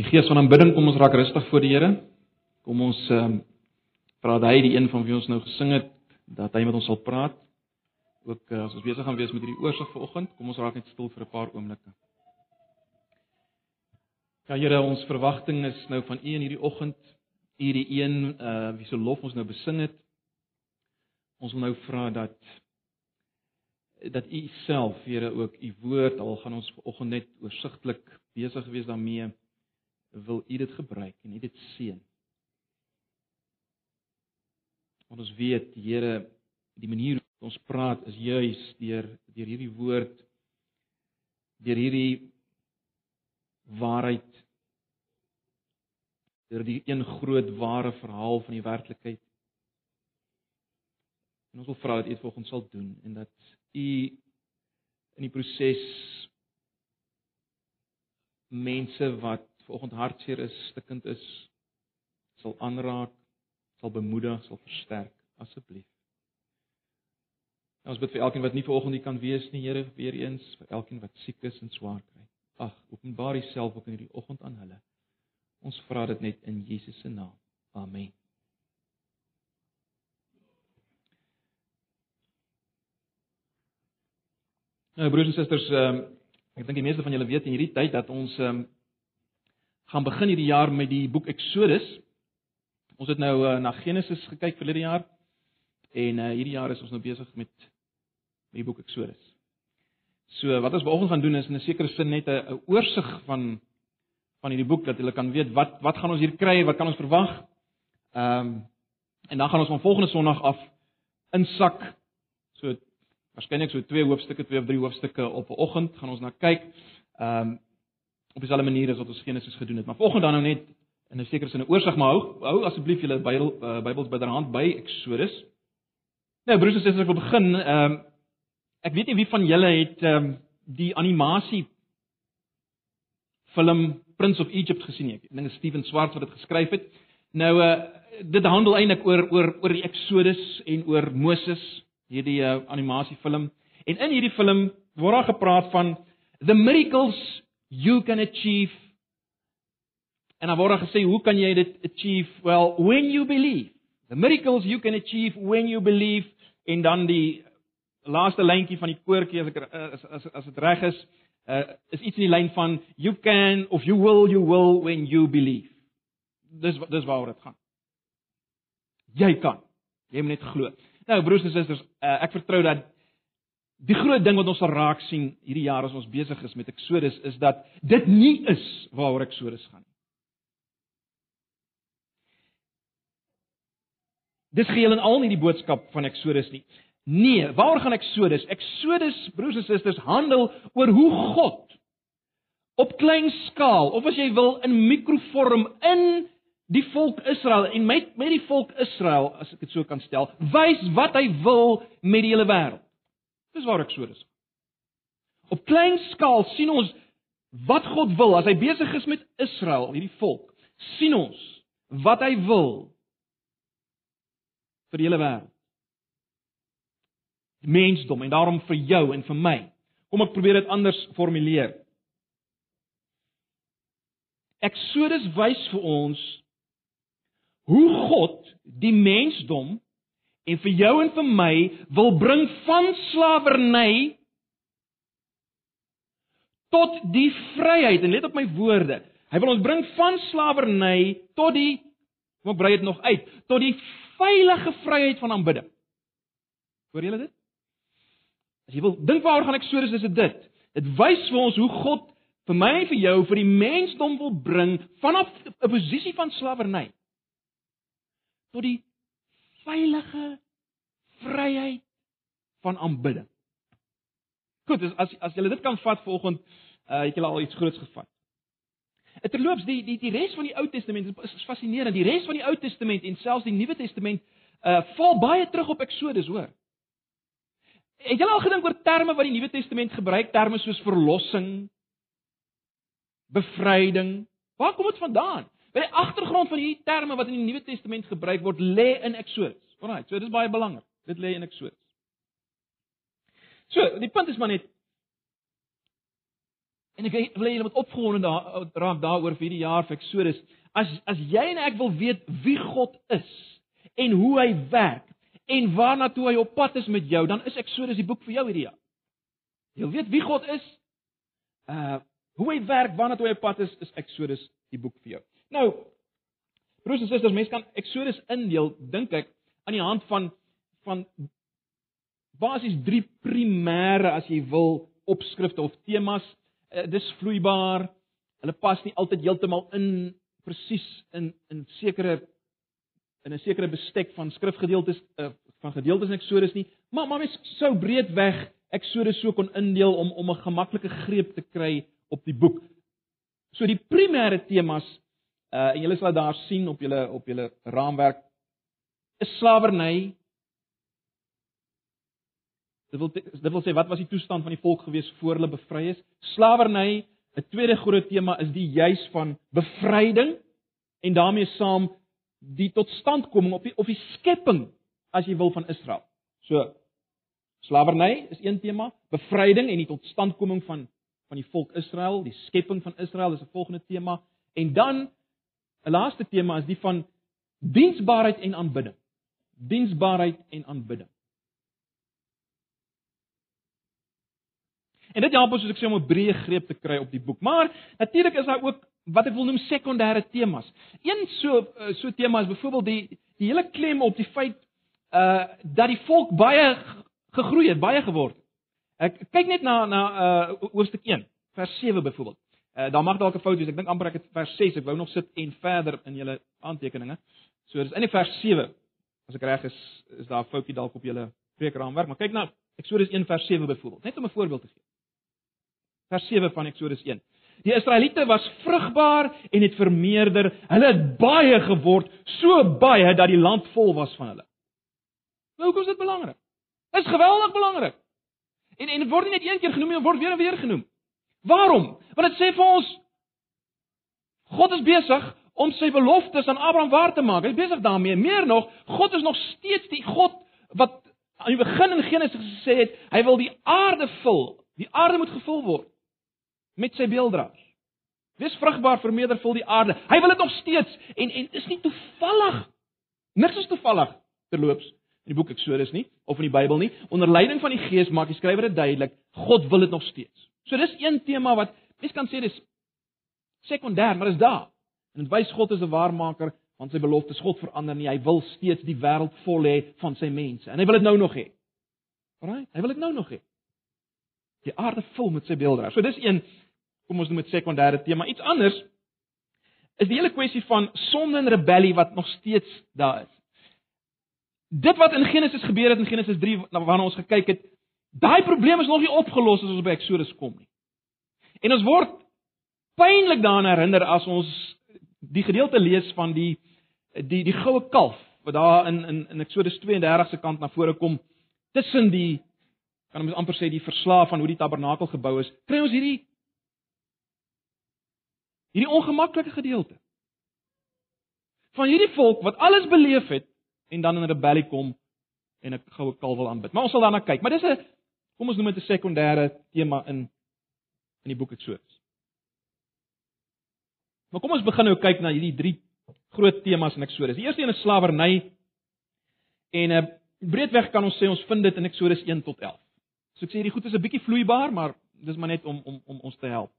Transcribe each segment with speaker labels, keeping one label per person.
Speaker 1: Die gees van aanbidding, kom ons raak rustig voor die Here. Kom ons ehm um, vra dat hy die een van wie ons nou gesing het, dat hy met ons sal praat. Ook uh, as ons besig gaan wees met hierdie oorsig vanoggend, kom ons raak net stil vir 'n paar oomblikke. Ja Here, ons verwagting is nou van U in hierdie oggend, U die een uh wie se lof ons nou besing het. Ons wil nou vra dat dat U self, Here, ook U woord al gaan ons vanoggend net oorsigtelik besig wees daarmee wil U dit gebruik en U dit seën. Want ons weet, Here, die manier hoe ons praat is juis deur deur hierdie woord deur hierdie waarheid deur die een groot ware verhaal van die werklikheid. En ons wil vra dat U dit volgens sal doen en dat U in die proses mense wat vanoggend hartseer is, stikkend is, sal aanraak, sal bemoedig, sal versterk asseblief. Ons bid vir elkeen wat nie vanoggend hier kan wees nie, Here, weer eens vir elkeen wat siek is en swaar kry. Ag, openbaar Uself ook in hierdie oggend aan hulle. Ons vra dit net in Jesus se naam. Amen. Nou broers en susters, ehm ek dink die meeste van julle weet in hierdie tyd dat ons ehm gaan begin hierdie jaar met die boek Exodus. Ons het nou uh, na Genesis gekyk verlede jaar en uh, hierdie jaar is ons nou besig met die boek Exodus. So wat ons vanoggend gaan doen is in 'n sekere sin net 'n oorsig van van hierdie boek dat julle kan weet wat wat gaan ons hier kry, wat kan ons verwag. Ehm um, en dan gaan ons van volgende Sondag af insak so waarskynlik so twee hoofstukke, twee of drie hoofstukke op 'n oggend gaan ons na kyk. Ehm um, op dieselfde manier as wat ons Genesis gedoen het. Maar volgens dan nou net in 'n sekere sin 'n oorsig maar hou, hou asseblief julle Bybel uh, Bybels byderhand by Exodus. Nou broers en susters, ek wil begin. Ehm um, ek weet nie wie van julle het ehm um, die animasie film Prince of Egypt gesien nie. Ek dink Steven Swarts wat dit geskryf het. Nou uh dit handel eintlik oor oor oor die Exodus en oor Moses, hierdie uh, animasiefilm. En in hierdie film word daar gepraat van the miracles you can achieve en dan word gesê hoe kan jy dit achieve? Well when you believe. The miracles you can achieve when you believe en dan die laaste lyntjie van die koortjie as ek as as as dit reg is uh, is iets in die lyn van you can of you will you will when you believe. Dis dis waaroor dit gaan. Jy kan. Jy moet net glo. Nou broers en susters uh, ek vertrou dat Die groot ding wat ons sal raak sien hierdie jaar as ons besig is met Exodus is dat dit nie is waaroor Exodus gaan nie. Dis geheel en al nie die boodskap van Exodus nie. Nee, waaroor gaan Exodus? Exodus, broers en susters, handel oor hoe God op klein skaal, of as jy wil in mikrovorm in die volk Israel en met met die volk Israel, as ek dit so kan stel, wys wat hy wil met die hele wêreld. Dis waar Eksodus. Op klein skaal sien ons wat God wil as hy besig is met Israel, hierdie volk. sien ons wat hy wil vir die hele wêreld. Die mensdom en daarom vir jou en vir my. Kom ek probeer dit anders formuleer. Eksodus wys vir ons hoe God die mensdom en vir jou en vir my wil bring van slawerny tot die vryheid en let op my woorde. Hy wil ons bring van slawerny tot die kom ek brei dit nog uit, tot die veilige vryheid van aanbidding. Hoor julle dit? As jy wil dink waaroor gaan ek so dis is dit. Dit wys vir ons hoe God vir my en vir jou vir die mensdom wil bring vanaf 'n posisie van slawerny tot die veilige vryheid van aanbidding. Goed, as as julle dit kan vat vanoggend, uh, het julle al iets groots gevat. Terloops, die die die res van die Ou Testament is, is fascinerend. Die res van die Ou Testament en selfs die Nuwe Testament uh val baie terug op Eksodus, hoor. Het julle al gedink oor terme wat die Nuwe Testament gebruik, terme soos verlossing, bevryding? Waar kom dit vandaan? By die agtergrond van hierdie terme wat in die Nuwe Testament gebruik word, lê in Eksodus. Alraai, so dis baie belangrik. Dit lê in Eksodus. So, die punt is maar net En ek wil julle moet opgewonde daar raak daaroor vir hierdie jaar vir Exodus. As as jy en ek wil weet wie God is en hoe hy werk en waarna toe hy op pad is met jou, dan is Exodus die boek vir jou hierdie jaar. Jy weet wie God is. Uh hoe hy werk, waarna toe hy op pad is, is Exodus die boek vir jou. Nou, broers en susters, mense kan Exodus indeel, dink ek, aan die hand van van basies drie primêre as jy wil opskrifte of temas. Uh, dis vloeibaar. Hulle pas nie altyd heeltemal in presies in in sekere in 'n sekere bestek van skrifgedeeltes uh, van gedeeltes in Exodus nie, maar maar mens sou breedweg Exodus so kon indeel om om 'n gemaklike greep te kry op die boek. So die primêre temas uh en julle sal daar sien op julle op julle raamwerk is slawerny. Dit wil dit wil sê wat was die toestand van die volk gewees voor hulle bevry is? Slawerny, 'n tweede groot tema is die juis van bevryding en daarmee saam die totstandkoming op die of die skepping as jy wil van Israel. So slawerny is een tema, bevryding en die totstandkoming van van die volk Israel, die skepping van Israel is 'n volgende tema en dan 'n laaste tema is die van diensbaarheid en aanbidding. Diensbaarheid en aanbidding. En dit help ons soos ek sê om 'n breë greep te kry op die boek. Maar natuurlik is daar ook wat ek wil noem sekondêre temas. Een so so tema is byvoorbeeld die die hele klem op die feit uh dat die volk baie gegroei het, baie geword het. Ek kyk net na na uh hoofstuk 1, vers 7 byvoorbeeld. Uh daar mag dalk 'n fout wees. Ek dink amper ek het vers 6. Ek wou nog sit en verder in julle aantekeninge. So dis in die vers 7. As ek reg is, is daar 'n foutjie dalk op julle preekraamwerk, maar kyk na Eksodus 1 vers 7 byvoorbeeld. Net om 'n voorbeeld te gee. Vers 7 van Eksodus 1. Die Israeliete was vrugbaar en het vermeerder. Hulle het baie geword, so baie dat die land vol was van hulle. Nou, hoekom is dit belangrik? Dit is geweldig belangrik. En en dit word nie net een keer genoem nie, word weer en weer genoem. Waarom? Want dit sê vir ons God is besig om sy beloftes aan Abraham waar te maak. Hy is besig daarmee. Meer nog, God is nog steeds die God wat aan die begin in Genesis gesê het, hy wil die aarde vul. Die aarde moet gevul word met sy beelddraers. Wees vrugbaar, vermeerder, vul die aarde. Hy wil dit nog steeds en en dis nie toevallig. Niks is toevallig terloops in die boek Eksodus nie of in die Bybel nie. Onder leiding van die Gees maak die skrywer dit duidelik, God wil dit nog steeds. So dis een tema wat mens kan sê dis sekondêr, maar dis daar. En dit wys God is 'n waarmaker van sy beloftes. God verander nie. Hy wil steeds die wêreld vol hê van sy mense. En hy wil dit nou nog hê. Alraai, hy wil dit nou nog hê. Die aarde vul met sy beelde. So dis een kom ons noem dit sekondêre tema. Iets anders is die hele kwessie van sonde en rebellie wat nog steeds daar is dit wat in Genesis gebeur het in Genesis 3 waarna ons gekyk het, daai probleem is nog nie opgelos as ons by Exodus kom nie. En ons word pynlik daaraan herinner as ons die gedeelte lees van die die die goue kalf wat daar in in in Exodus 32 se kant na vore kom tussen die kan ons amper sê die verslae van hoe die tabernakel gebou is. Kry ons hierdie hierdie ongemaklike gedeelte van hierdie volk wat alles beleef het en dan in rebellie kom en 'n goue kalf wil aanbid. Maar ons sal daarna kyk. Maar dis 'n kom ons noem dit 'n sekondêre tema in in die boek Eksodus. Maar kom ons begin nou kyk na hierdie drie groot temas in Eksodus. Die eerste een is slawerny. En 'n uh, breedweg kan ons sê ons vind dit in Eksodus 1 tot 11. So ek sê hierdie goed is 'n bietjie vloeibaar, maar dis maar net om om om ons te help.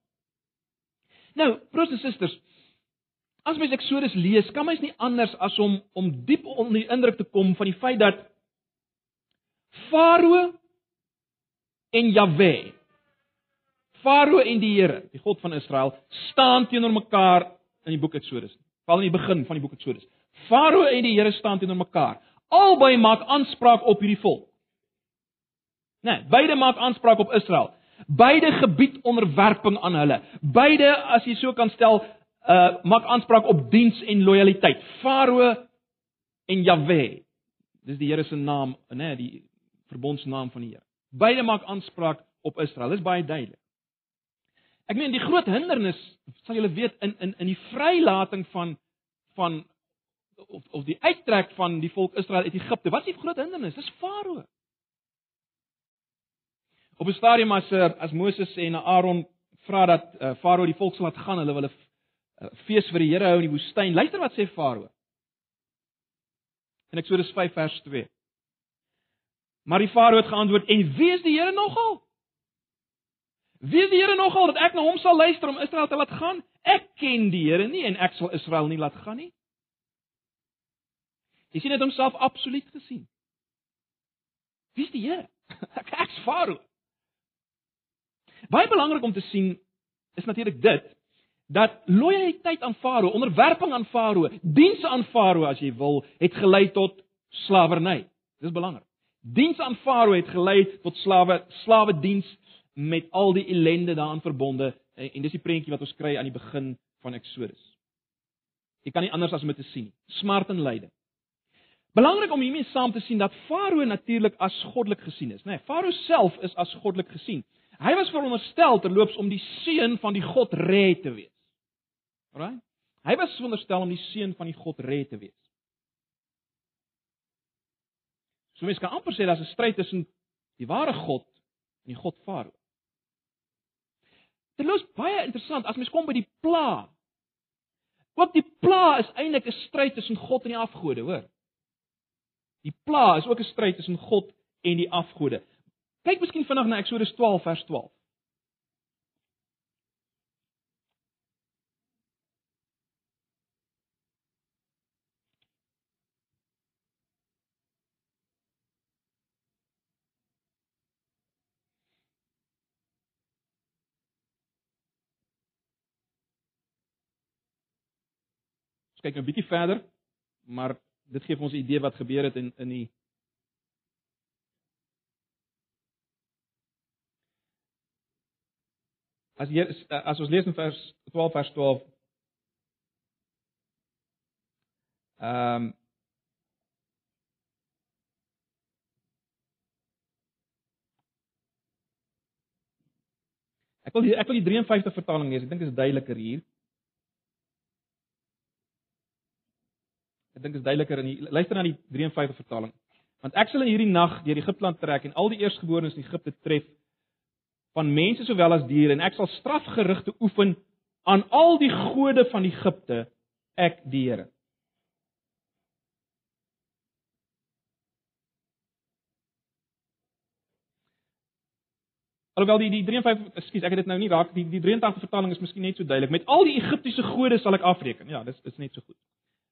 Speaker 1: Nou, broers en susters, As mens Eksodus lees, kan mens nie anders as om om diep onder die indruk te kom van die feit dat Farao en Jahwe Farao en die Here, die God van Israel, staan teenoor mekaar in die boek Eksodus. Val in die begin van die boek Eksodus. Farao en die Here staan teenoor mekaar. Albei maak aanspraak op hierdie volk. Nee, beide maak aanspraak op Israel. Beide gebied onderwerping aan hulle. Beide, as jy so kan stel, uh maak aanspraak op diens en lojaliteit. Farao en Jahwe. Dis die Here se naam, né, nee, die verbondsnaam van die Here. Beide maak aanspraak op Israel. Dis baie duidelik. Ek meen die groot hindernis, sal julle weet in in in die vrylating van van of of die uittrek van die volk Israel uit Egipte. Wat is die groot hindernis? Dis Farao. Op 'n stadium as as Moses en Aaron vra dat uh, Farao die volk sal laat gaan, hulle wil 'n uh, fees vir die Here hou in die woestyn. Luister wat sê Farao. In Eksodus 5 vers 2. Maar die Farao het geantwoord: "En wie is die Here nogal?" Wie is die Here nogal dat ek na hom sal luister om Israel te laat gaan? Ek ken die Here nie en ek sal Israel nie laat gaan nie. Jy sien dit homself absoluut gesien. Wie is die Here? Ek ek's Farao. Baie belangrik om te sien is natuurlik dit dat lojaliteit aan Farao, onderwerping aan Farao, diens aan Farao as jy wil, het gelei tot slawerny. Dis belangrik. Diens aan Farao het gelei tot slawe slawe diens met al die ellende daaraan verbonde en dis die prentjie wat ons kry aan die begin van Eksodus. Jy kan nie anders as om dit te sien nie. Smart en lyding. Belangrik om hiermee saam te sien dat Farao natuurlik as goddelik gesien is, né? Nee, Farao self is as goddelik gesien. Hy was veronderstel terloops om die seun van die God Re te wees. Alraai? Hy was veronderstel om die seun van die God Re te wees. So mens kan amper sê daar's 'n stryd tussen die ware God en die God Farao. Dit is baie interessant as mens kom by die pla. Ook die pla is eintlik 'n stryd tussen God en die afgode, hoor. Die pla is ook 'n stryd tussen God en die afgode. Kyk miskien vinnig na Eksodus 12 vers 12. Ons kyk nou 'n bietjie verder, maar dit gee vir ons 'n idee wat gebeur het in in die As jy as ons lees in vers 12 vers 12 Ehm um, Ek wil die, ek wil die 53 vertaling lees. Ek dink dit is duideliker hier. Ek dink is duideliker in die luister na die 53 vertaling. Want ek sal in hierdie nag deur Egipte land trek en al die eerstgeborenes in Egipte tref van mense sowel as diere en ek sal strafgerigte oefen aan al die gode van Egipte, ek die Here. Alhoewel die die 53, ekskuus, ek het dit nou nie raak die die 83 vertaling is miskien net so duidelik. Met al die Egiptiese gode sal ek afreken. Ja, dis is net so goed.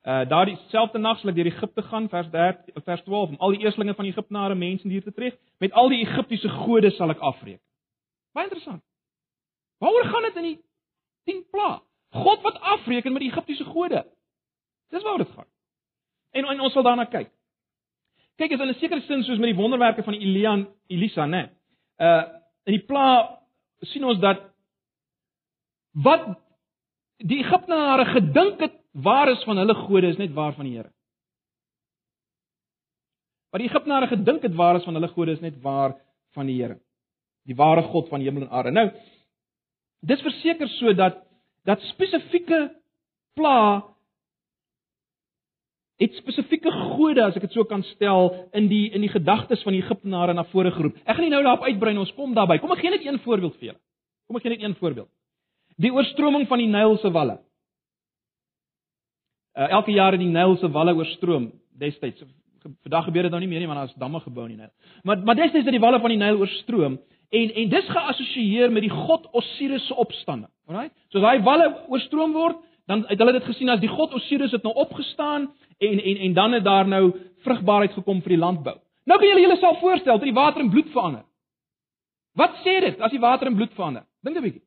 Speaker 1: Uh daardie selfde nag sal ek deur Egipte gaan vers 13 vers 12 om al die eerstlinge van Egiptenare mense en diere te tref. Met al die Egiptiese gode sal ek afreken. Baie interessant. Waaroor gaan dit in die 10 pla? God wat afreken met die Egiptiese gode. Dis waaroor dit gaan. En, en ons sal daarna kyk. Kyk, is in 'n sekere sin soos met die wonderwerke van Elia en Elisa, né? Uh in die pla sien ons dat wat die Egiptenare gedink het waar is van hulle gode is net waar van die Here. Wat die Egiptenare gedink het waar is van hulle gode is net waar van die Here die ware God van hemel en aarde. Nou dis verseker so dat dat spesifieke pla het spesifieke gode as ek dit so kan stel in die in die gedagtes van die Egiptenare na vore geroep. Ek gaan nie nou daarop uitbrei nie, ons kom daarby. Kom ek gee net een voorbeeld vir julle. Kom ek gee net een voorbeeld. Die oorstroming van die Nyl se walle. Uh, elke jaar het die Nyl se walle oorstroom destyds. Vandag gebeur dit nou nie meer nie want daar is damme gebou in die Nyl. Maar maar destyds het die walle van die Nyl oorstroom En en dis geassosieer met die god Osiris se opstanding. Alraai? So as daai walle oorstroom word, dan het hulle dit gesien as die god Osiris het nou opgestaan en en en dan het daar nou vrugbaarheid gekom vir die landbou. Nou kan julle julleself voorstel dat die water in bloed verander. Wat sê dit as die water in bloed verander? Dink 'n bietjie.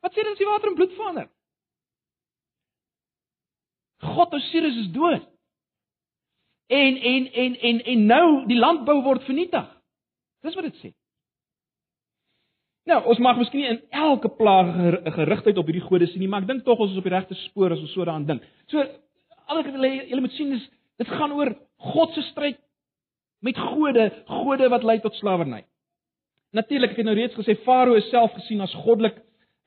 Speaker 1: Wat sê dit as die water in bloed verander? God Osiris is dood. En en en en en nou die landbou word vernietig. Dis wat dit sê. Nou, ons mag miskien nie in elke plaag gerigtheid op hierdie gode sien nie, maar ek dink tog ons is op die regte spoor as ons so daaraan dink. So alhoewel julle julle moet sien is dit gaan oor God se stryd met gode, gode wat lei tot slawerny. Natuurlik, ek het nou reeds gesê Farao is self gesien as goddelik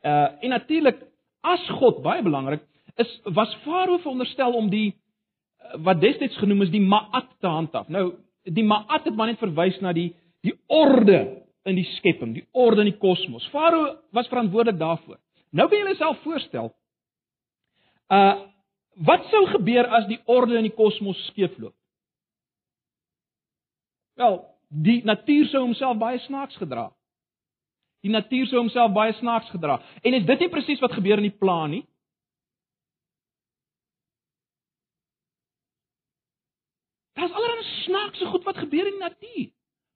Speaker 1: uh en natuurlik as God baie belangrik is was Farao veronderstel om die uh, wat destyds genoem is die Ma'at te handhaaf. Nou die Ma'at het maar net verwys na die die orde in die skepping, die orde in die kosmos. Farao was verantwoordelik daarvoor. Nou kan jy jouself voorstel, uh wat sou gebeur as die orde in die kosmos skeefloop? Wel, die natuur sou homself baie snaaks gedra. Die natuur sou homself baie snaaks gedra. En is dit nie presies wat gebeur in die plan nie? Daar's allerlei snaakse goed wat gebeur in die natuur.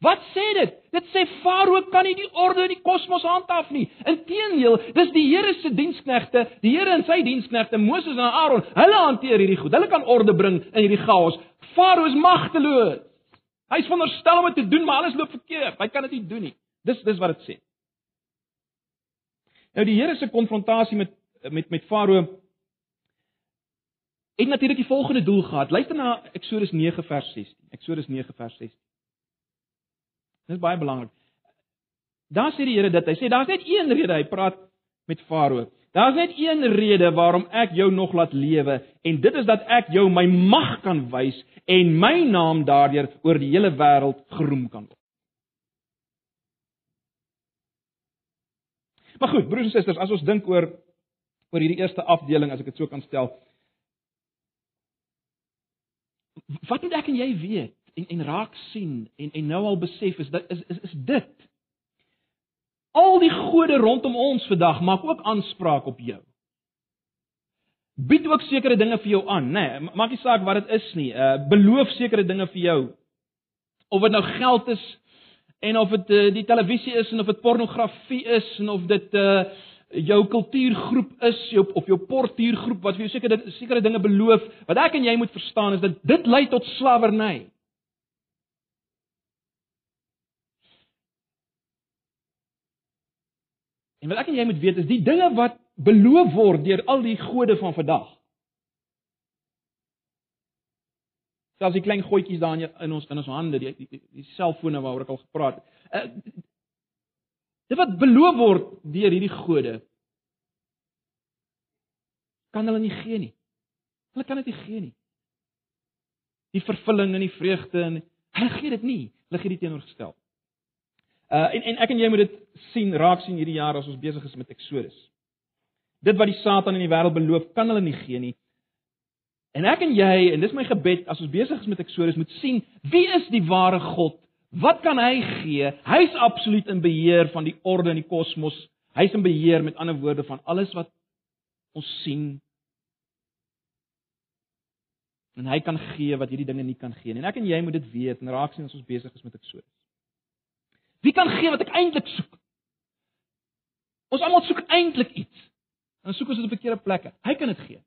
Speaker 1: Wat sê dit? Dit sê Farao kan nie die orde in die kosmos handhaaf nie. Inteendeel, dis die Here se diensknegte, die Here en sy diensknegte Moses en Aaron, hulle hanteer hierdie goed. Hulle kan orde bring in hierdie chaos. Farao is magteloos. Hy's veronderstel om dit te doen, maar alles loop verkeerd. Hy kan dit nie doen nie. Dis dis wat dit sê. Nou die Here se konfrontasie met met met Farao het natuurlik die volgende doel gehad. Luister na Eksodus 9 vers 16. Eksodus 9 vers 16. Dit is baie belangrik. Daar sê die Here dit. Hy sê daar's net een rede hy praat met Farao. Daar's net een rede waarom ek jou nog laat lewe en dit is dat ek jou my mag kan wys en my naam daardeur oor die hele wêreld geroem kan word. Maar goed, broers en susters, as ons dink oor oor hierdie eerste afdeling as ek dit so kan stel. Wat moet ek en jy weet? en en raak sien en en nou al besef is dit is is is dit. Al die gode rondom ons vandag maak ook aanspraak op jou. Bied ook sekere dinge vir jou aan, nê? Nee, maak nie saak wat dit is nie. Uh beloof sekere dinge vir jou. Of dit nou geld is en of dit uh, die televisie is en of dit pornografie is en of dit uh jou kultuurgroep is, jou of jou portuurgroep wat vir jou sekere sekere dinge beloof. Wat ek en jy moet verstaan is dat dit lei tot slawerny. En wat ek en jy moet weet is die dinge wat beloof word deur al die gode van vandag. Selfs die klein goedjies daar in ons in ons hande, die die, die selfone waaroor ek al gepraat het. Dit wat beloof word deur hierdie gode kan hulle nie gee nie. Hulle kan dit nie gee nie. Die vervulling en die vreugde en hulle gee dit nie. Hulle gee dit teenoorgestel. Uh en en ek en jy moet dit sien, raak sien hierdie jaar as ons besig is met Exodus. Dit wat die Satan in die wêreld beloof, kan hulle nie gee nie. En ek en jy, en dis my gebed as ons besig is met Exodus, moet sien wie is die ware God? Wat kan hy gee? Hy's absoluut in beheer van die orde in die kosmos. Hy's in beheer met ander woorde van alles wat ons sien. En hy kan gee wat hierdie dinge nie kan gee nie. En ek en jy moet dit weet en raak sien as ons besig is met Exodus. Wie kan gee wat ek eintlik soek? Ons almal soek eintlik iets. Dan soek ons dit op verkeerde plekke. Hy kan dit gee.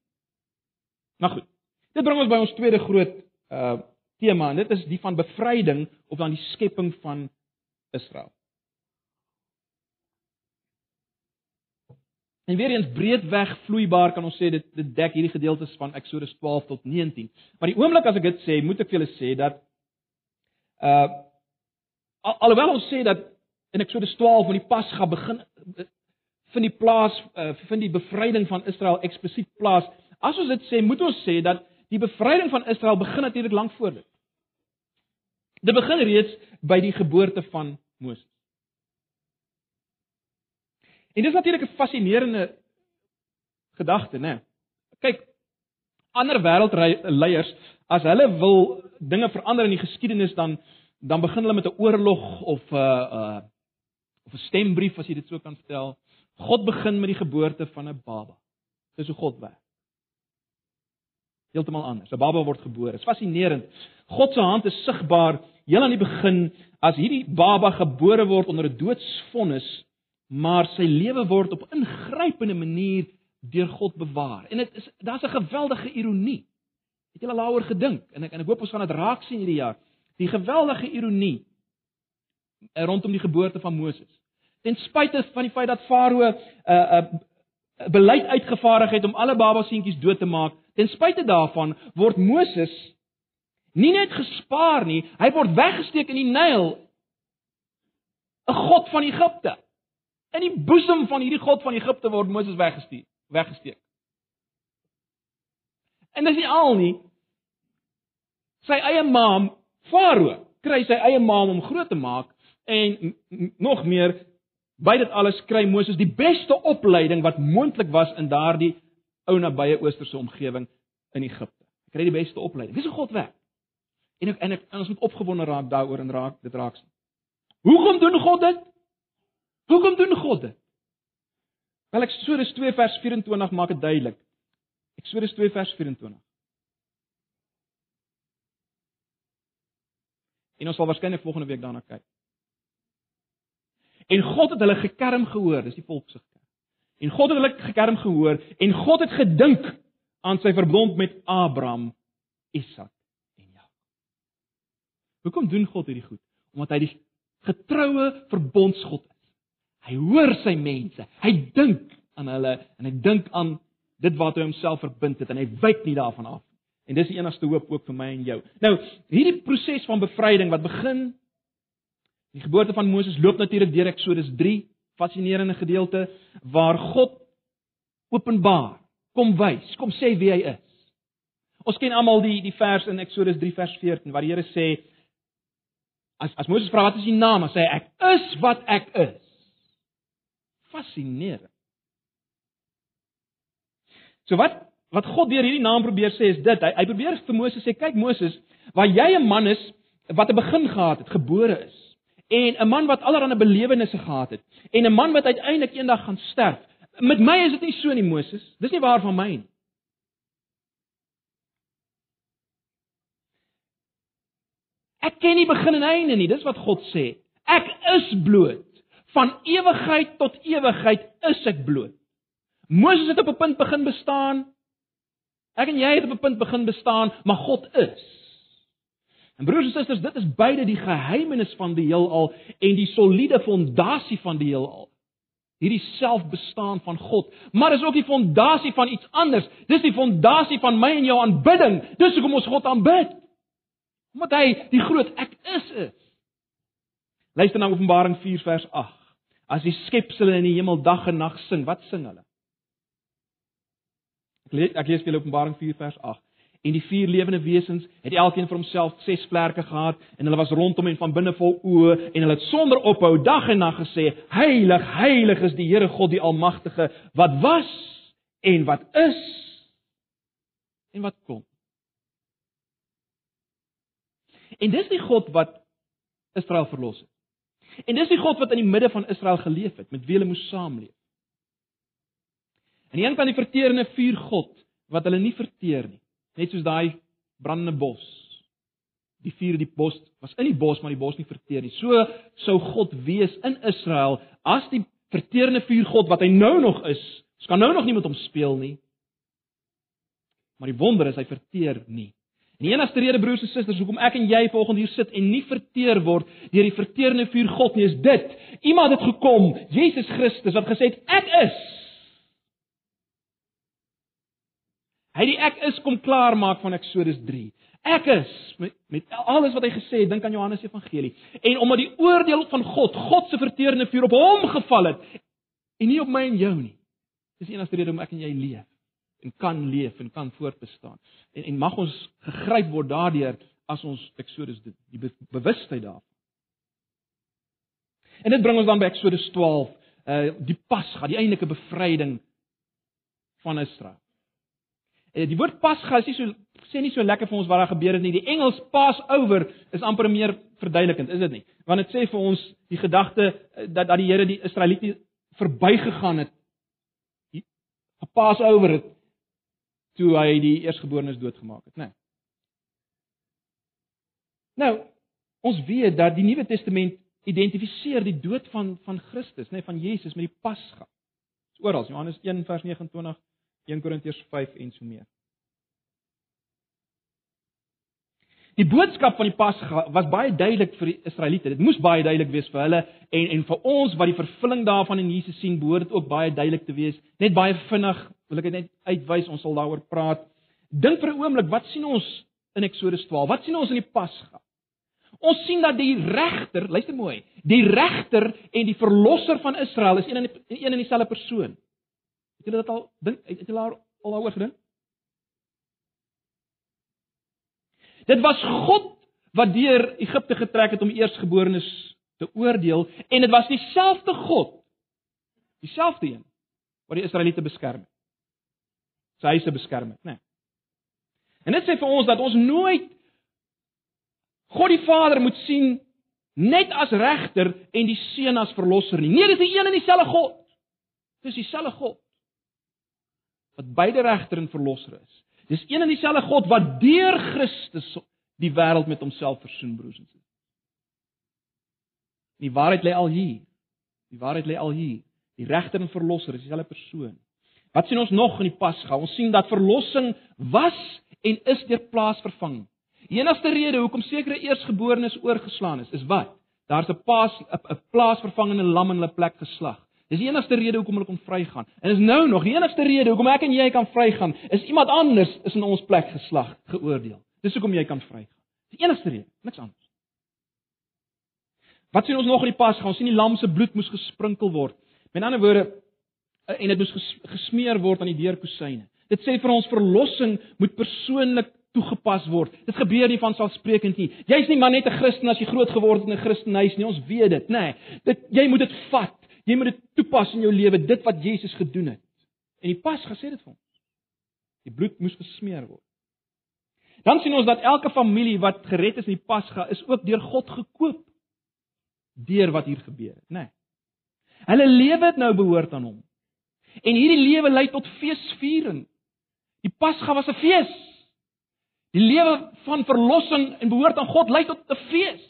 Speaker 1: Maar goed. Dit bring ons by ons tweede groot uh tema en dit is die van bevryding of dan die skepping van Israel. En weer eens breedweg vloeibaar kan ons sê dit dit dek hierdie gedeeltes van Eksodus 12 tot 19. Maar die oomblik as ek dit sê, moet ek vir julle sê dat uh Al, alhoewel ons sê dat in Eksodus 12 wanneer die Pasga begin vind die plaas uh, vind die bevryding van Israel eksplisiet plaas. As ons dit sê, moet ons sê dat die bevryding van Israel begin natuurlik lank voor dit. Dit begin reeds by die geboorte van Moses. En dis natuurlik 'n fascinerende gedagte, né? Kyk, ander wêreldleiers as hulle wil dinge verander in die geskiedenis dan dan begin hulle met 'n oorlog of 'n uh, uh of 'n stembrief as jy dit so kan stel. God begin met die geboorte van 'n baba. Dis hoe God werk. Heeltemal anders. 'n Baba word gebore. Dit is fascinerend. God se hand is sigbaar heel aan die begin as hierdie baba gebore word onder 'n doodsvonnis, maar sy lewe word op ingrypende manier deur God bewaar. En dit is daar's 'n geweldige ironie. Het al daaroor gedink? En ek en ek hoop ons gaan dit raak sien hierdie jaar die geweldige ironie eh, rondom die geboorte van Moses. Ten spyte van die feit dat Farao 'n uh, 'n uh, beleid uitgevaardig het om alle babaseentjies dood te maak, ten spyte daarvan word Moses nie net gespaar nie, hy word weggesteek in die Nyl. 'n God van Egipte. In die boesem van hierdie God van Egipte word Moses weggesteek, weggesteek. En dis nie al nie. Sy eie ma Farao kry sy eie ma om hom groot te maak, en nog meer by dit alles kry Moses die beste opleiding wat moontlik was in daardie ou nabye oosterse omgewing in Egipte. Hy kry die beste opleiding. Dis hoe God werk. En ek, en, ek, en ons moet opgewonde raak daaroor en raak dit raak. Hoekom doen God dit? Hoekom doen God dit? Wel Eksodus 2 vers 24 maak dit duidelik. Eksodus 2 vers 24. En ons sal waarskynlik volgende week daarna kyk. En God het hulle gekerm gehoor, dis die volk se kerm. En God het hulle gekerm gehoor en God het gedink aan sy verbond met Abraham, Isak en Jakob. Hoekom doen God hierdie goed? Omdat hy die getroue verbondsgod is. Hy hoor sy mense. Hy dink aan hulle en hy dink aan dit wat hy homself verbind het en hy wyk nie daarvan af. En dis die enigste hoop ook vir my en jou. Nou, hierdie proses van bevryding wat begin die geboorte van Moses loop natuurlik deur Eksodus 3, fascinerende gedeelte waar God openbaar, kom wys, kom sê wie hy is. Ons ken almal die die vers in Eksodus 3 vers 14 waar die Here sê as as Moses vra wat is die naam, sê hy ek is wat ek is. Fascinerend. So wat wat God deur hierdie naam probeer sê is dit. Hy hy probeer vir Moses sê kyk Moses, waar jy 'n man is wat 'n begin gehad het, gebore is en 'n man wat allerlei belewennisse gehad het en 'n man wat uiteindelik eendag gaan sterf. Met my is dit nie so nie Moses. Dis nie waar van my nie. Ek ken nie begin en einde nie, dis wat God sê. Ek is bloot. Van ewigheid tot ewigheid is ek bloot. Moses het op 'n punt begin bestaan. Ek en jy het op 'n punt begin bestaan, maar God is. En broers en susters, dit is beide die geheimenis van die heelal en die soliede fondasie van die heelal. Hierdie selfbestaan van God, maar is ook die fondasie van iets anders. Dis die fondasie van my en jou aanbidding. Dis hoekom ons God aanbid. Omdat hy die groot ek is is. Luister na Openbaring 4 vers 8. As die skepsels in die hemel dag en nag sing, wat sing hulle? Ek lees ek lees vir Openbaring 4 vers 8. En die vier lewende wesens het elkeen vir homself ses vlerke gehad en hulle was rondom en van binne vol oë en hulle het sonder ophou dag en nag gesê: Heilig, heilig is die Here God die Almagtige wat was en wat is en wat kom. En dis die God wat Israel verlos het. En dis die God wat in die midde van Israel geleef het, met wie hulle moes saamleef. En die een kan die verterende vuur God wat hulle nie verteer nie, net soos daai brandende bos. Die vuur die bos was in die bos, maar die bos nie verteer nie. So sou God wees in Israel as die verterende vuur God wat hy nou nog is. Ons kan nou nog nie met hom speel nie. Maar die wonder is hy verteer nie. En die enigste rede broers en susters hoekom ek en jy volgens hier sit en nie verteer word deur die verterende vuur God nie is dit. Iemand het gekom, Jesus Christus wat gesê het ek is Hy die ek is kom klaar maak van Eksodus 3. Ek is met, met alles wat hy gesê het, dink aan Johannes Evangelie. En omdat die oordeel van God, God se verterende vuur op hom geval het en nie op my en jou nie. Dis die enigste rede hoekom ek en jy leef en kan leef en kan voortbestaan. En en mag ons gegryp word daardeur as ons Eksodus doen, die be bewustheid daarvan. En dit bring ons dan by Eksodus 12, uh die Pasga, die eintlike bevryding van Israel. Die woord Pasga is nie so sê nie so lekker vir ons wat daar gebeur het nie. Die Engels Passover is amper meer verduidelikend, is dit nie? Want dit sê vir ons die gedagte eh, dat dat die Here die Israeliete verbygegaan het. Die Passover het toe hy die eersgeborenes doodgemaak het, né? Nee. Nou, ons weet dat die Nuwe Testament identifiseer die dood van van Christus, né, nee, van Jesus met die Pasga. Dis oral, Johannes 1 vers 29 1 Korintiërs 5 en so meer. Die boodskap van die Pasga was baie duidelik vir die Israeliete. Dit moes baie duidelik wees vir hulle en en vir ons wat die vervulling daarvan in Jesus sien, behoort dit ook baie duidelik te wees. Net baie vinnig wil ek dit net uitwys, ons sal daaroor praat. Dink vir 'n oomblik, wat sien ons in Eksodus 12? Wat sien ons in die Pasga? Ons sien dat die regter, luister mooi, die regter en die verlosser van Israel is een en een en dieselfde persoon. Het julle dit al dink het julle al daaroor gedink? Dit was God wat deur Egipte getrek het om eersgeborenes te oordeel en dit was dieselfde God dieselfde een wat die Israeliete beskerm het. Sy huise beskerm het, né? En dit sê vir ons dat ons nooit God die Vader moet sien net as regter en die seun as verlosser nie. Nee, dis die een en dieselfde God. Dis dieselfde God wat beide regter en verlosser is. Dis een en dieselfde God wat deur Christus die wêreld met homself versoen, broers en susters. Die waarheid lê al hier. Die waarheid lê al hier. Die regter en verlosser is dieselfde persoon. Wat sien ons nog in die Pasga? Ons sien dat verlossing was en is deur plaasvervanging. Die enigste rede hoekom sekere eersgeborenes oorgeslaan is, is wat? Daar's 'n paas 'n plaasvervangende lam in hulle plek geslag. Dis die enigste rede hoekom hulle kon vrygaan. En is nou nog die enigste rede hoekom ek en jy kan vrygaan, is iemand anders is in ons plek geslag, geoordeel. Dis hoekom jy kan vrygaan. Die enigste rede, niks anders. Wat sien ons nog in die Pasga? Ons sien die lam se bloed moes gesprinkel word. Met ander woorde, en dit moes gesmeer word aan die deurkusyne. Dit sê vir ons verlossing moet persoonlik toegepas word. Dit gebeur nie van selfsprekend nie. Jy's nie maar net 'n Christen as jy groot geword het in 'n Christenhuis nie. Ons weet dit, nê. Nee, dit jy moet dit vat. Jy moet dit toepas in jou lewe, dit wat Jesus gedoen het. En die pas gesê dit vir ons. Die bloed moes gesmeer word. Dan sien ons dat elke familie wat gered is in die Pasga is ook deur God gekoop deur wat hier gebeur het, nê. Nee. Hulle lewe het nou behoort aan hom. En hierdie lewe lei tot feesviering. Die Pasga was 'n fees. Die lewe van verlossing en behoort aan God lei tot 'n fees.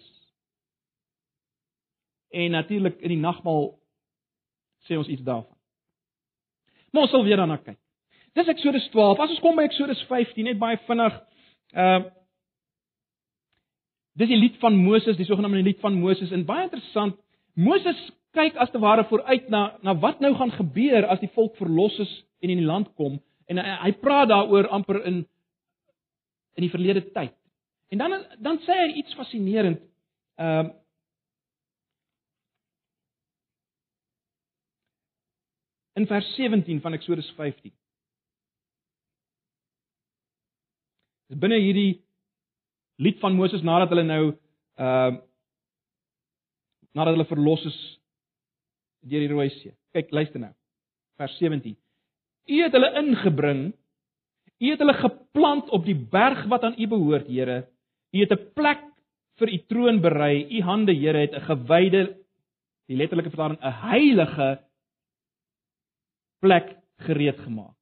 Speaker 1: En natuurlik in die nagmaal sê ons iets daarvan. Maar ons sal weer daarna kyk. Dis Eksodus 12. As ons kom by Eksodus 15, net baie vinnig. Ehm uh, Dis die lied van Moses, die sogenaamde lied van Moses en baie interessant. Moses kyk as te ware vooruit na na wat nou gaan gebeur as die volk verlos is en in die land kom en hy, hy praat daaroor amper in in die verlede tyd. En dan dan sê hy iets fascinerend. Ehm uh, In vers 17 van Eksodus 15. Dis binne hierdie lied van Moses nadat hulle nou ehm uh, nadat hulle verlos is deur die Rooi See. Kyk, luister nou. Vers 17. U het hulle ingebring U het hulle geplant op die berg wat aan U behoort, Here. U het 'n plek vir U troon berei. U hande, Here, het 'n gewyde, die letterlike vertaling, 'n heilige plek gereed gemaak.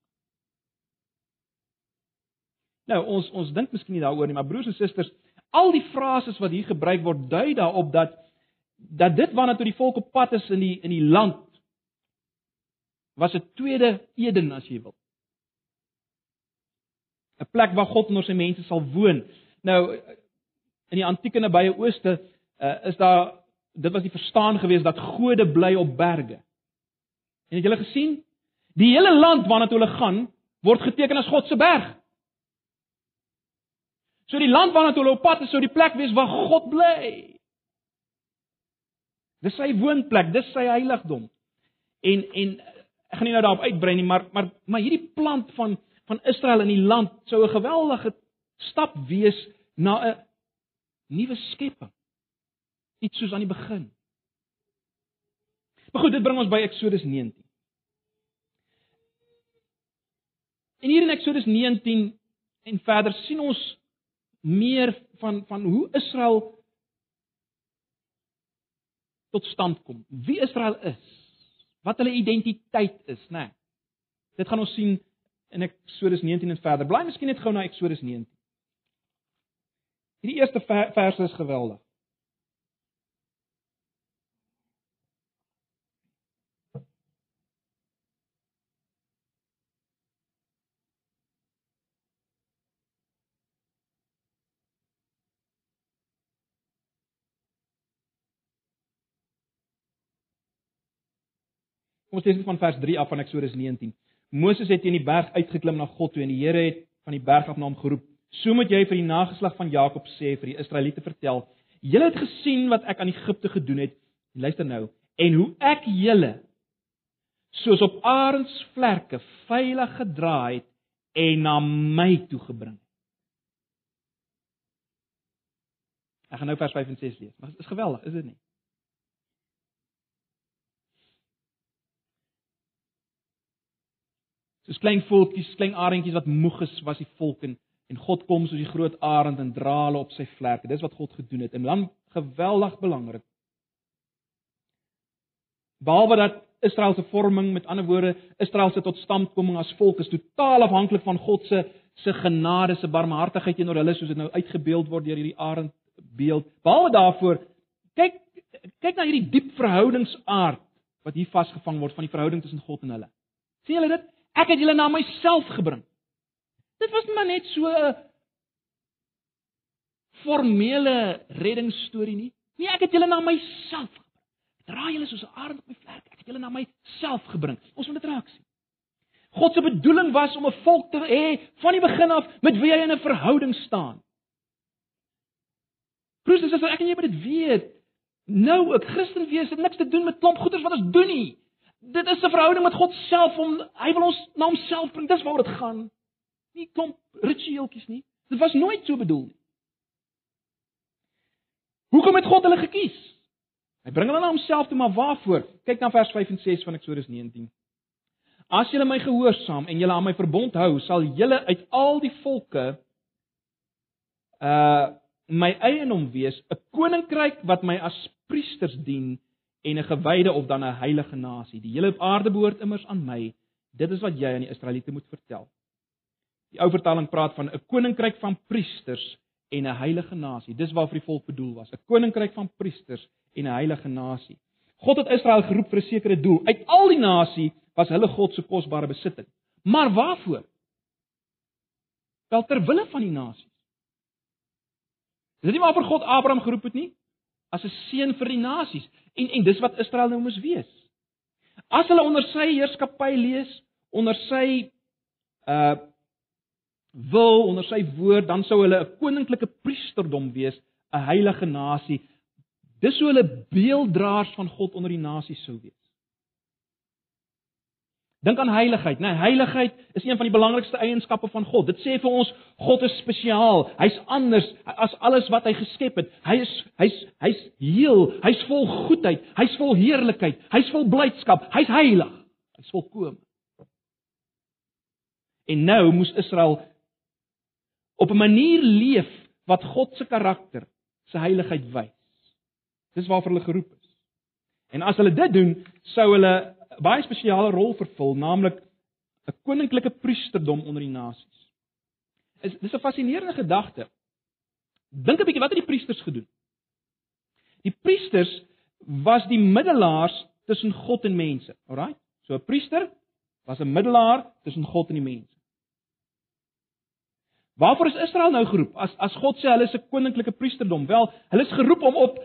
Speaker 1: Nou, ons ons dink miskien nie daaroor nie, maar broers en susters, al die frases wat hier gebruik word, dui daarop dat dat dit waarna toe die volk op pad is in die in die land was 'n tweede Eden as jy wil. 'n plek waar God onder sy mense sal woon. Nou in die antieke nabye Ooste uh, is daar dit was die verstaan gewees dat gode bly op berge. En het julle gesien? Die hele land waarna toe hulle gaan, word geteken as God se berg. So die land waarna toe hulle op pad is, sou die plek wees waar God bly. Dis sy woonplek, dis sy heiligdom. En en ek gaan nie nou daarop uitbrei nie, maar maar maar hierdie plant van van Israel in die land sou 'n geweldige stap wees na 'n nuwe skepping. Iets soos aan die begin. Maar goed, dit bring ons by Eksodus 19. En hier in Eksodus 19 en verder sien ons meer van van hoe Israel tot stand kom. Wie Israel is, wat hulle identiteit is, né? Nee. Dit gaan ons sien in Eksodus 19 en verder. Bly miskien net gou na Eksodus 19. Hierdie eerste verse is geweldig. Kom ons lees dit van vers 3 af van Eksodus 19. Moses het teen die berg uitgeklim na God toe en die Here het van die berg af na hom geroep: "So moet jy vir die nageslag van Jakob sê vir die Israeliete vertel: Julle het gesien wat ek aan Egipte gedoen het. Luister nou, en hoe ek julle soos op arensvlerke veilig gedra het en na my toe gebring het." Ek gaan nou vers 5 en 6 lees. Maar dit is geweldig, is dit nie? Soos klein voeltjies, klein arendjies wat moeg is, was die volk en en God kom soos die groot arend en dra hulle op sy vlerke. Dis wat God gedoen het. En dan geweldig belangrik. Behalwe dat Israel se vorming, met ander woorde, Israel se totstandkoming as volk is totaal afhanklik van God se se genade, se barmhartigheid teenoor hulle soos dit nou uitgebeeld word deur hierdie arend beeld. Behalwe daarvoor, kyk kyk na hierdie diep verhoudingsaard wat hier vasgevang word van die verhouding tussen God en hulle. Sien julle dit? Ek het julle na myself gebring. Dit was maar net so 'n formele reddingsstorie nie. Nee, ek het julle na myself gebring. Dra julle soos 'n arend op my vlerk. Ek het julle na myself gebring. Ons moet dit raak sien. God se bedoeling was om 'n volk te hê van die begin af met wie hy in 'n verhouding staan. Broers en susters, ek en jy moet dit weet. Nou, 'n Christen wees het niks te doen met klomp goeders wat ons doen nie. Dit is 'n verhouding met God self om hy wil ons na homself bring. Dis waaroor dit gaan nie kom ritueeltjies nie. Dit was nooit so bedoel nie. Hoekom het God hulle gekies? Hy bring hulle na homself toe, maar waarvoor? Kyk na vers 5 en 6 van Eksodus 19. As julle my gehoorsaam en julle aan my verbond hou, sal julle uit al die volke uh my eienaam wees, 'n koninkryk wat my as priesters dien en 'n gewyde of dan 'n heilige nasie. Die hele aarde behoort immers aan my. Dit is wat jy aan die Israeliete moet vertel. Die ou vertaling praat van 'n koninkryk van priesters en 'n heilige nasie. Dis waarvoor die volk bedoel was, 'n koninkryk van priesters en 'n heilige nasie. God het Israel geroep vir 'n sekere doel. Uit al die nasie was hulle God se kosbare besitting. Maar waarvoor? Wel ter wille van die nasies. Dis nie waarvoor God Abraham geroep het nie, as 'n seun vir die nasies. En en dis wat Israel nou moes wees. As hulle onder sy heerskappy lees, onder sy uh wil onder sy woord, dan sou hulle 'n koninklike priesterdom wees, 'n heilige nasie. Dis hoe hulle beelddraers van God onder die nasies sou wees. Dink aan heiligheid, né? Nee, heiligheid is een van die belangrikste eienskappe van God. Dit sê vir ons God is spesiaal. Hy's anders as alles wat hy geskep het. Hy is hy's hy's heel, hy's vol goedheid, hy's vol heerlikheid, hy's vol blydskap, hy's heilig. Hy's volkome. En nou moes Israel op 'n manier leef wat God se karakter, se heiligheid wys. Dis waarvoor hulle geroep is. En as hulle dit doen, sou hulle 'n baie spesiale rol vervul, naamlik 'n koninklike priesterdom onder die nasies. Is dis 'n fascinerende gedagte. Dink 'n bietjie wat het die priesters gedoen? Die priesters was die middelaars tussen God en mense, alraai? So 'n priester was 'n middelaar tussen God en die mense. Waarvoor is Israel nou geroep? As as God sê hulle is 'n koninklike priesterdom, wel, hulle is geroep om op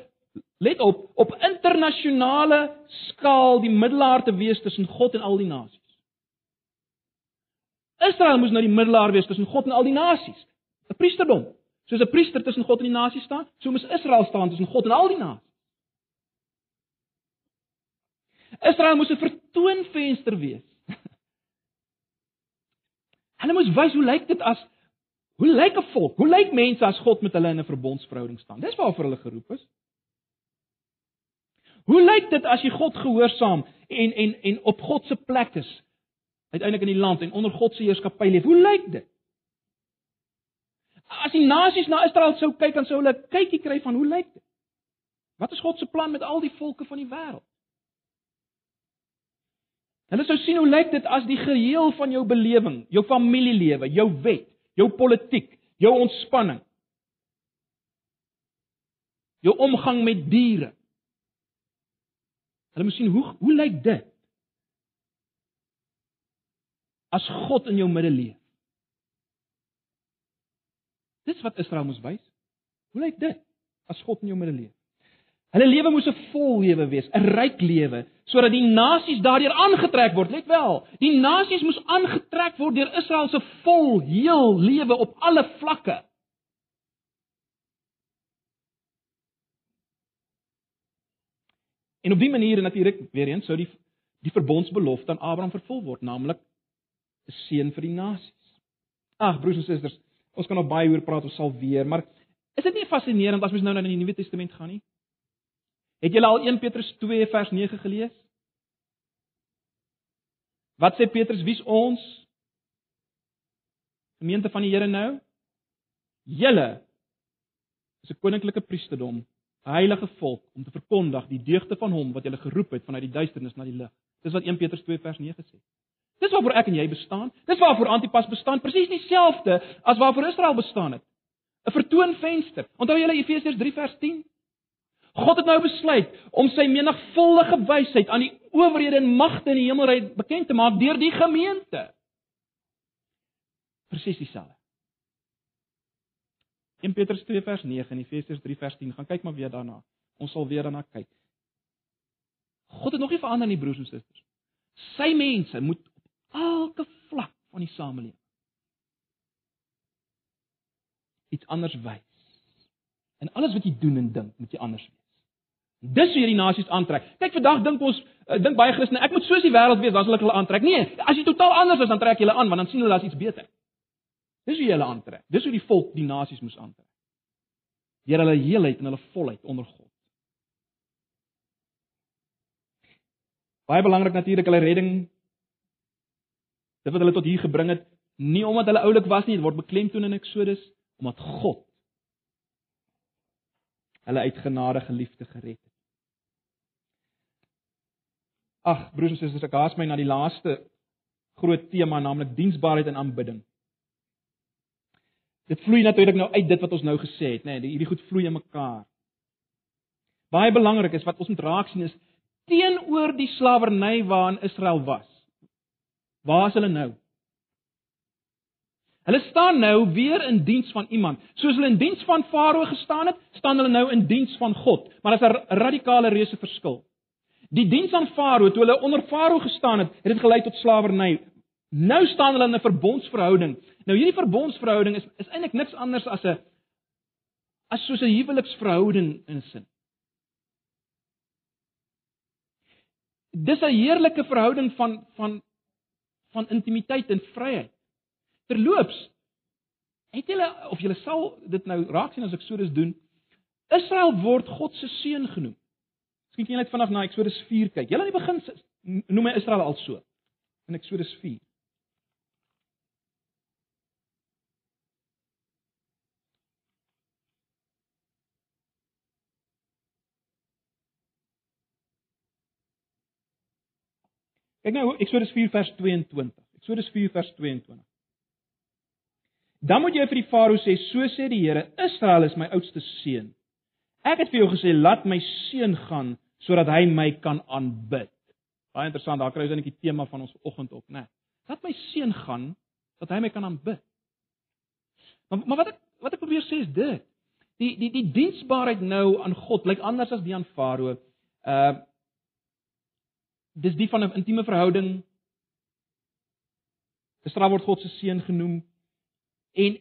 Speaker 1: let op, op internasionale skaal die middelaar te wees tussen God en al die nasies. Israel moes nou die middelaar wees tussen God en al die nasies. 'n Priesterdom. Soos 'n priester tussen God en die nasies staan, so moes Israel staan tussen God en al die nasies. Israel moes 'n vertoonvenster wees. Hulle moes wys hoe lyk dit as Hoe lyk 'n volk? Hoe lyk mense as God met hulle in 'n verbondsverhouding staan? Dis waarvoor hulle geroep is. Hoe lyk dit as jy God gehoorsaam en en en op God se plek is? Uiteindelik in die land en onder God se heerskappy leef. Hoe lyk dit? As die nasies na Israel sou kyk, dan sou hulle kykie kry van hoe lyk dit? Wat is God se plan met al die volke van die wêreld? Hulle sou sien hoe lyk dit as die geheel van jou belewing, jou familielewe, jou wet, jou politiek, jou ontspanning, jou omgang met diere. Hulle moet sien hoe hoe lyk dit? As God in jou midde leef. Dis wat Israel moes wys. Hoe lyk dit as God in jou midde leef? Hulle lewe moes 'n vol lewe wees, 'n ryk lewe, sodat die nasies daardeur aangetrek word. Let wel, die nasies moes aangetrek word deur Israel se vol, heel lewe op alle vlakke. En op dié manier natuurlik weer eens sou die die verbondsbelofte aan Abraham vervul word, naamlik 'n seën vir die nasies. Ag broers en susters, ons kan nog baie oor praat, ons sal weer, maar is dit nie fascinerend as mens nou na die Nuwe Testament gaan nie? Het julle al 1 Petrus 2 vers 9 gelees? Wat sê Petrus, wie's ons? gemeente van die Here nou? Julle is 'n koninklike priesterdom, heilige volk om te verkondig die deugde van hom wat julle geroep het vanuit die duisternis na die lig. Dis wat 1 Petrus 2 vers 9 sê. Dis waarvoor ek en jy bestaan. Dis waarvoor Antipas bestaan, presies dieselfde as waarvoor Israel bestaan het. 'n Vertoonvenster. Onthou julle Efesiërs 3 vers 10? God het nou besluit om sy menigvuldige wysheid aan die owerhede en magte in die hemelryk bekend te maak deur die gemeente. Presies dieselfde. 1 Petrus 2 vers 9 en Efesiërs 3 vers 10. Gaan kyk maar weer daarna. Ons sal weer daarna kyk. God het nog nie verander nie, broers en susters. Sy mense moet op elke vlak van die samelewing iets anders wys. En alles wat jy doen en dink, moet jy anders wees. Dis hoe jy die nasies aantrek. Kyk, vandag dink ons, uh, dink baie Christene, ek moet soos die wêreld wees, dan sal ek hulle aantrek. Nee, as jy totaal anders is, dan trek jy hulle aan, want dan sien hulle daar's iets beter. Dis hoe jy hulle aantrek. Dis hoe die volk die nasies moes aantrek. Deur hulle heelheid en hulle volheid onder God. Baie belangrik natuurlik hulle redding. Dit wat hulle tot hier gebring het, nie omdat hulle oulik was nie, dit word beklemtoon in Eksodus, omdat God hulle uit genade geliefde gered het. Ag, broers en susters, ek haas my na die laaste groot tema, naamlik diensbaarheid en aanbidding. Dit vloei natuurlik nou uit dit wat ons nou gesê het, nê, nee, hierdie goed vloei in mekaar. Baie belangrik is wat ons moet raak sien is teenoor die slawerny waarin Israel was. Waar is hulle nou? Hulle staan nou weer in diens van iemand. Soos hulle in diens van Farao gestaan het, staan hulle nou in diens van God. Maar daar's 'n radikale reuse verskil. Die diens aan Farao, toe hulle onder Farao gestaan het, het dit gelei tot slawerny. Nou staan hulle in 'n verbondsverhouding. Nou hierdie verbondsverhouding is is eintlik niks anders as 'n as soos 'n huweliksverhouding in sin. Dis 'n heerlike verhouding van van van intimiteit en vryheid. Terloops, het julle of julle sal dit nou raak sien as ek so dis doen, Israel word God se seun genoem. Miskien kan jy net vanaand na Eksodus 4 kyk. Julle aan die begin noem hy Israel al so in Eksodus 4. Kyk nou Eksodus 4 vers 22. Eksodus 4 vers 22. Dan moet jy vir die farao sê, so sê die Here, Israel is my oudste seun. Ek het vir jou gesê, laat my seun gaan sodat hy my kan aanbid. Baie interessant, daar kry ons net die tema van ons oggend op, né? Laat my seun gaan dat hy my kan aanbid. Maar maar wat ek wat ek probeer sê is dit. Die die die diensbaarheid nou aan God lyk anders as die aan Farao. Uh dis die van 'n intieme verhouding. Israel word God se seun genoem. En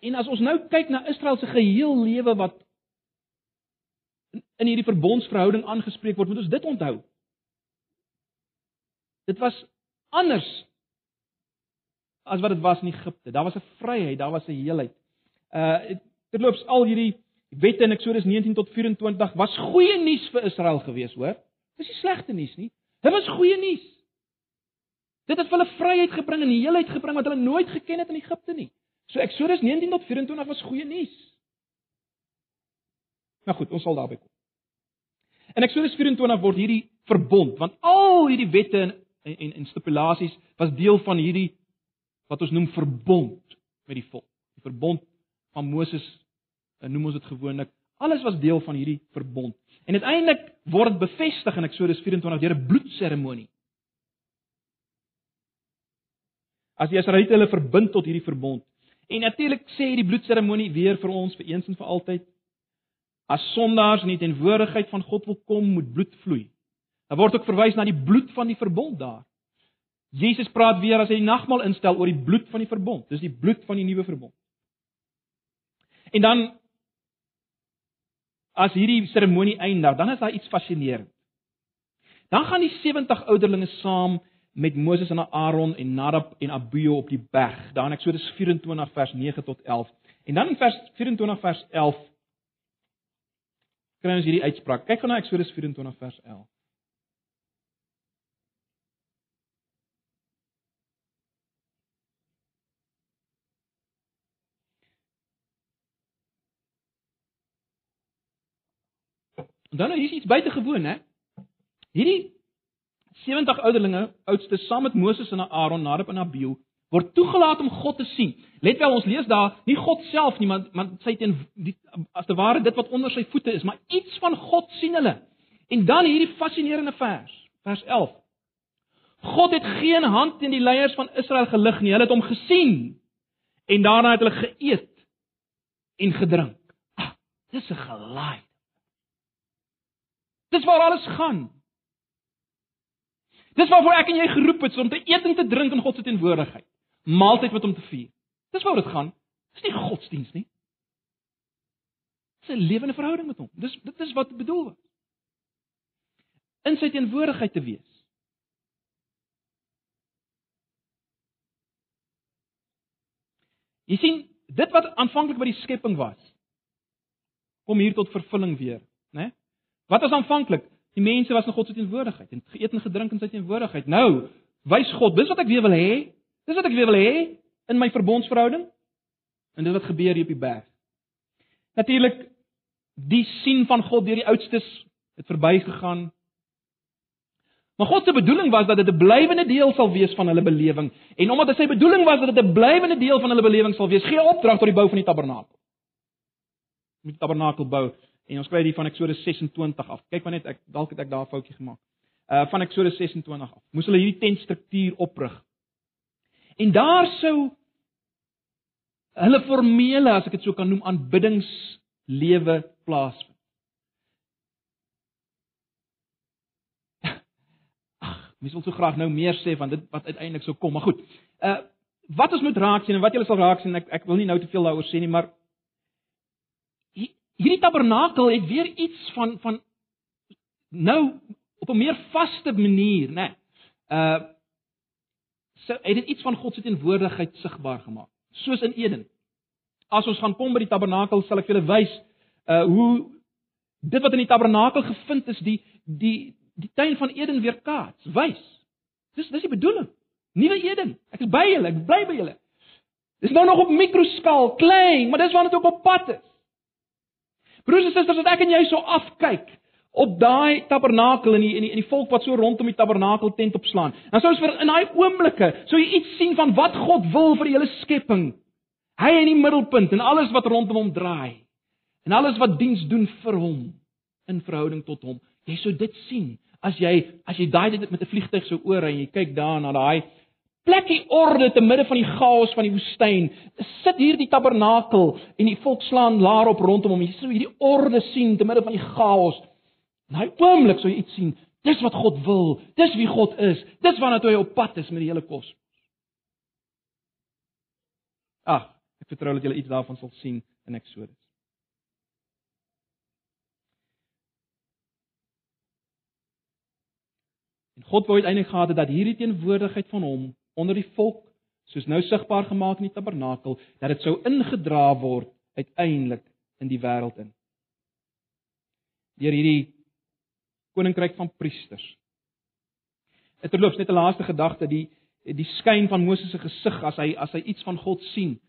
Speaker 1: en as ons nou kyk na Israel se geheel lewe wat in hierdie verbondsverhouding aangespreek word, moet ons dit onthou. Dit was anders as wat dit was in Egipte. Daar was 'n vryheid, daar was 'n heelheid. Uh terloops al hierdie wette in Eksodus 19 tot 24 was goeie nuus vir Israel gewees, hoor? Dis nie slegte nuus nie. Dit was goeie nuus. Dit het hulle vryheid gebring en heelheid gebring wat hulle nooit geken het in Egipte nie. So Eksodus 19 tot 24 was goeie nuus. Nou goed, ons sal daarby kom. In Eksodus 24 word hierdie verbond, want al hierdie wette en en, en stipulasies was deel van hierdie wat ons noem verbond met die volk. Die verbond van Moses, eh, noem ons dit gewoonlik, alles was deel van hierdie verbond. En uiteindelik word dit bevestig in Eksodus 24 deur 'n bloedseremonie. As die Israeliete hulle verbind tot hierdie verbond. En natuurlik sê hierdie bloedseremonie weer vir ons vir eens en vir altyd as sondaars in die teenwoordigheid van God wil kom, moet bloed vloei. Daar word ook verwys na die bloed van die verbond daar. Jesus praat weer as hy die nagmaal instel oor die bloed van die verbond. Dis die bloed van die nuwe verbond. En dan as hierdie seremonie eindig, dan is daar iets fascinerend. Dan gaan die 70 ouderlinge saam met Moses en Aaron en Nadab en Abihu op die berg. Daar in Eksodus 24 vers 9 tot 11. En dan in vers 24 vers 11 kry ons hierdie uitspraak. Kyk gou na Eksodus 24 vers 11. Onthou nou hier's iets buitengewoon, hè? Hierdie 70 ouderlinge, oudste saam met Moses en Aaron, Nadab en Abihu, word toegelaat om God te sien. Let wel, ons lees daar nie God self nie, maar maar sy teen die as te ware dit wat onder sy voete is, maar iets van God sien hulle. En dan hierdie fascinerende vers, vers 11. God het geen hand teen die leiers van Israel gelig nie. Hulle het hom gesien en daarna het hulle geëet en gedrink. Ah, dis 'n gelaai. Dis waar alles gaan. Dis waarvoor ek en jy geroep is om te eet en te drink in God se teenwoordigheid. Maaltyd met hom te vier. Dis waaroor dit gaan. Dis nie godsdiens nie. Dis 'n lewende verhouding met hom. Dis dit is wat bedoel word. In sy teenwoordigheid te wees. Jy sien, dit wat aanvanklik by die skepping was, kom hier tot vervulling weer, né? Wat was aanvanklik? Die mense was in God se teenwoordigheid en geëet en gedrink in sy teenwoordigheid. Nou, wys God, dis wat ek weer wil hê. Dis wat ek weer wil hê in my verbondsverhouding. En dit wat gebeur hier op die berg. Natuurlik die sien van God deur die oudstes het verbygegaan. Maar God se bedoeling was dat dit 'n blywende deel sal wees van hulle belewing. En omdat dit sy bedoeling was dat dit 'n blywende deel van hulle belewing sal wees, gee hy opdrag tot die bou van die tabernakel. Met die tabernakel bou En ons kry dit van Eksodus 26 af. Kyk maar net ek dalk het ek daar 'n foutjie gemaak. Uh van Eksodus 26 af. Moes hulle hierdie tentstruktuur oprig. En daar sou hulle formele, as ek dit so kan noem, aanbiddingslewe plaasvind. Ag, mens wil so graag nou meer sê van dit wat uiteindelik sou kom, maar goed. Uh wat ons moet raak sien en wat julle sal raak sien, ek ek wil nie nou te veel daaroor sê nie, maar hierdie tabernakel het weer iets van van nou op 'n meer vaste manier, né? Nee, uh so het dit iets van God se teenwoordigheid sigbaar gemaak, soos in Eden. As ons gaan kom by die tabernakel, sal ek julle wys uh hoe dit wat in die tabernakel gevind is, die die die tuin van Eden weer kaats, wys. Dis dis die bedoeling. Nuwe Eden. Ek is by julle, ek bly by julle. Dis nou nog op mikroskaal, klein, maar dis waar dit op pad is. Broers en susters, as ek en jy so afkyk op daai tabernakel en die en die, die volk wat so rondom die tabernakel tent opslaan. Dan sou ons vir in daai oomblikke sou jy iets sien van wat God wil vir die hele skepping. Hy in die middelpunt en alles wat rondom hom draai. En alles wat diens doen vir hom in verhouding tot hom. Jy sou dit sien as jy as jy daai dit met 'n vliegtyg sou oor en jy kyk daar na daai plekkie orde te midde van die chaos van die woestyn. Sit hier die tabernakel en die volk slaan laar op rondom hom. Jy sien hierdie orde sien te midde van die chaos. Nou oomblik sou jy iets sien. Dis wat God wil. Dis wie God is. Dis waarna toe hy op pad is met die hele kos. Ag, ek vertrou dat julle iets daarvan sal sien in Eksodus. En God wou uiteindelik gehad het dat hierdie teenwoordigheid van hom onder die volk soos nou sigbaar gemaak in die tabernakel dat dit sou ingedra word uiteindelik in die wêreld in. Deur hierdie koninkryk van priesters. Dit verloop net 'n laaste gedagte die die skyn van Moses se gesig as hy as hy iets van God sien.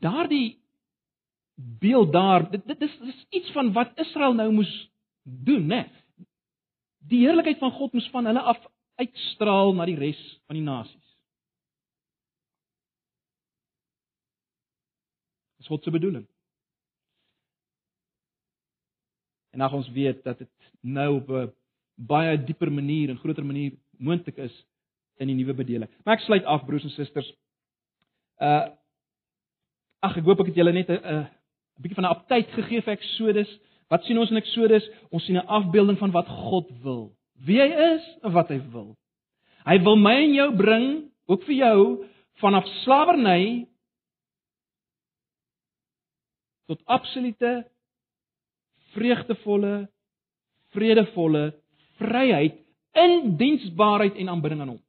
Speaker 1: Daardie beeld daar, dit dit is, is iets van wat Israel nou moes doen, né? Die heerlikheid van God moes van hulle af uitstraal na die res van die nasies. Dis God se bedoeling. En nou ons weet dat dit nou op 'n baie dieper manier en groter manier moontlik is in die nuwe bedeling. Maar ek sluit af broers en susters. Uh ag ek hoop ek het julle net 'n 'n bietjie van 'n aptyd gegee vir Eksodus. Wat sien ons in Eksodus? Ons sien 'n afbeelding van wat God wil wie hy is en wat hy wil. Hy wil my en jou bring, ook vir jou, vanaf slawerny tot absolute vreugdevolle, vredevolle vryheid in diensbaarheid en aanbidding aan hom.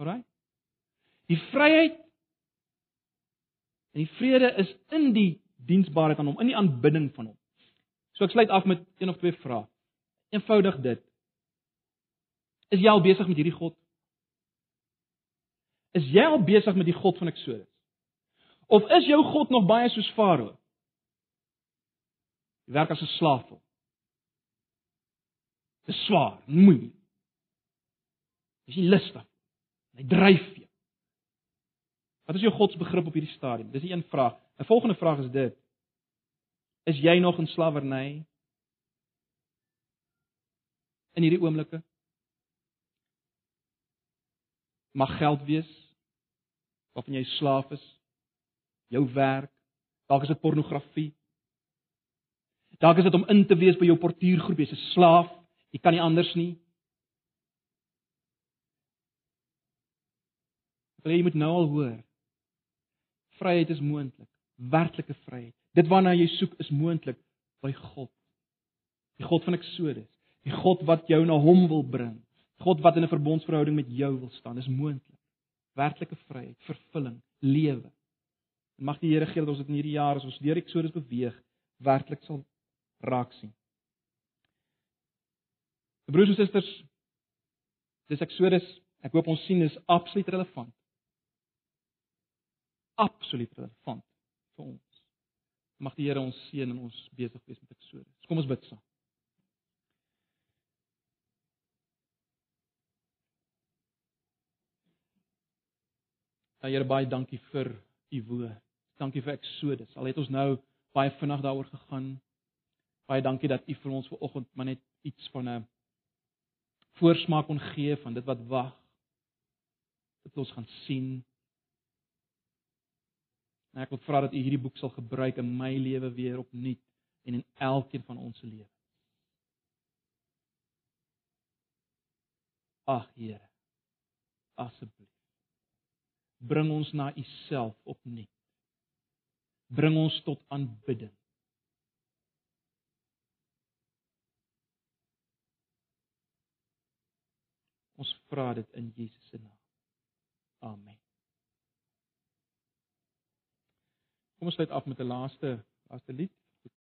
Speaker 1: Alraai? Die vryheid en die vrede is in die diensbaarheid aan hom, in die aanbidding van hom. So ek sluit af met een of twee vrae. Eenvoudig dit. Is jy al besig met hierdie God? Is jy al besig met die God van Eksodus? Of is jou God nog baie soos Farao? Jy werk as 'n slaaf. Dit is swaar, moeilik. Dis lustig. Hy dryf jou. Wat is jou godsbegrip op hierdie stadium? Dis 'n een vraag. 'n Volgende vraag is dit: Is jy nog in slawerny? In hierdie oomblikke? Mag geld wees waarvan jy slaaf is. Jou werk, dalk is dit pornografie. Dalk is dit om in te wees by jou portuïergroep, jy's 'n slaaf. Jy kan nie anders nie. Wil jy moet nou al hoor. Vryheid is moontlik, werklike vryheid. Dit waarna jy soek is moontlik by God. Die God van Eksodus, die God wat jou na hom wil bring. God wat in 'n verbondsverhouding met jou wil staan, is moontlik. Werklike vryheid, vervulling, lewe. En mag die Here gee dat ons dit in hierdie jaar as ons deur Eksodus beweeg, werklik sal raak sien. Broers en susters, dis Eksodus. Ek hoop ons sien is absoluut relevant. Absoluut relevant vir ons. Mag die Here ons seën en ons besig wees met Eksodus. Kom ons bid saam. Ja Here, baie dankie vir u woord. Dankie vir Eksodus. Al het ons nou baie vinnig daaroor gegaan. Baie dankie dat u vir ons vanoggend maar net iets van 'n voorsmaak kon gee van dit wat wag. Dit ons gaan sien. En ek wil vra dat U hierdie boek sal gebruik in my lewe weer opnuut en in elkeen van ons se lewe. Ag Here. Asseblief. Bring ons na U self opnuut. Bring ons tot aanbidding. Ons vra dit in Jesus se naam. Amen. Kom ons sluit af met 'n laaste laaste lied.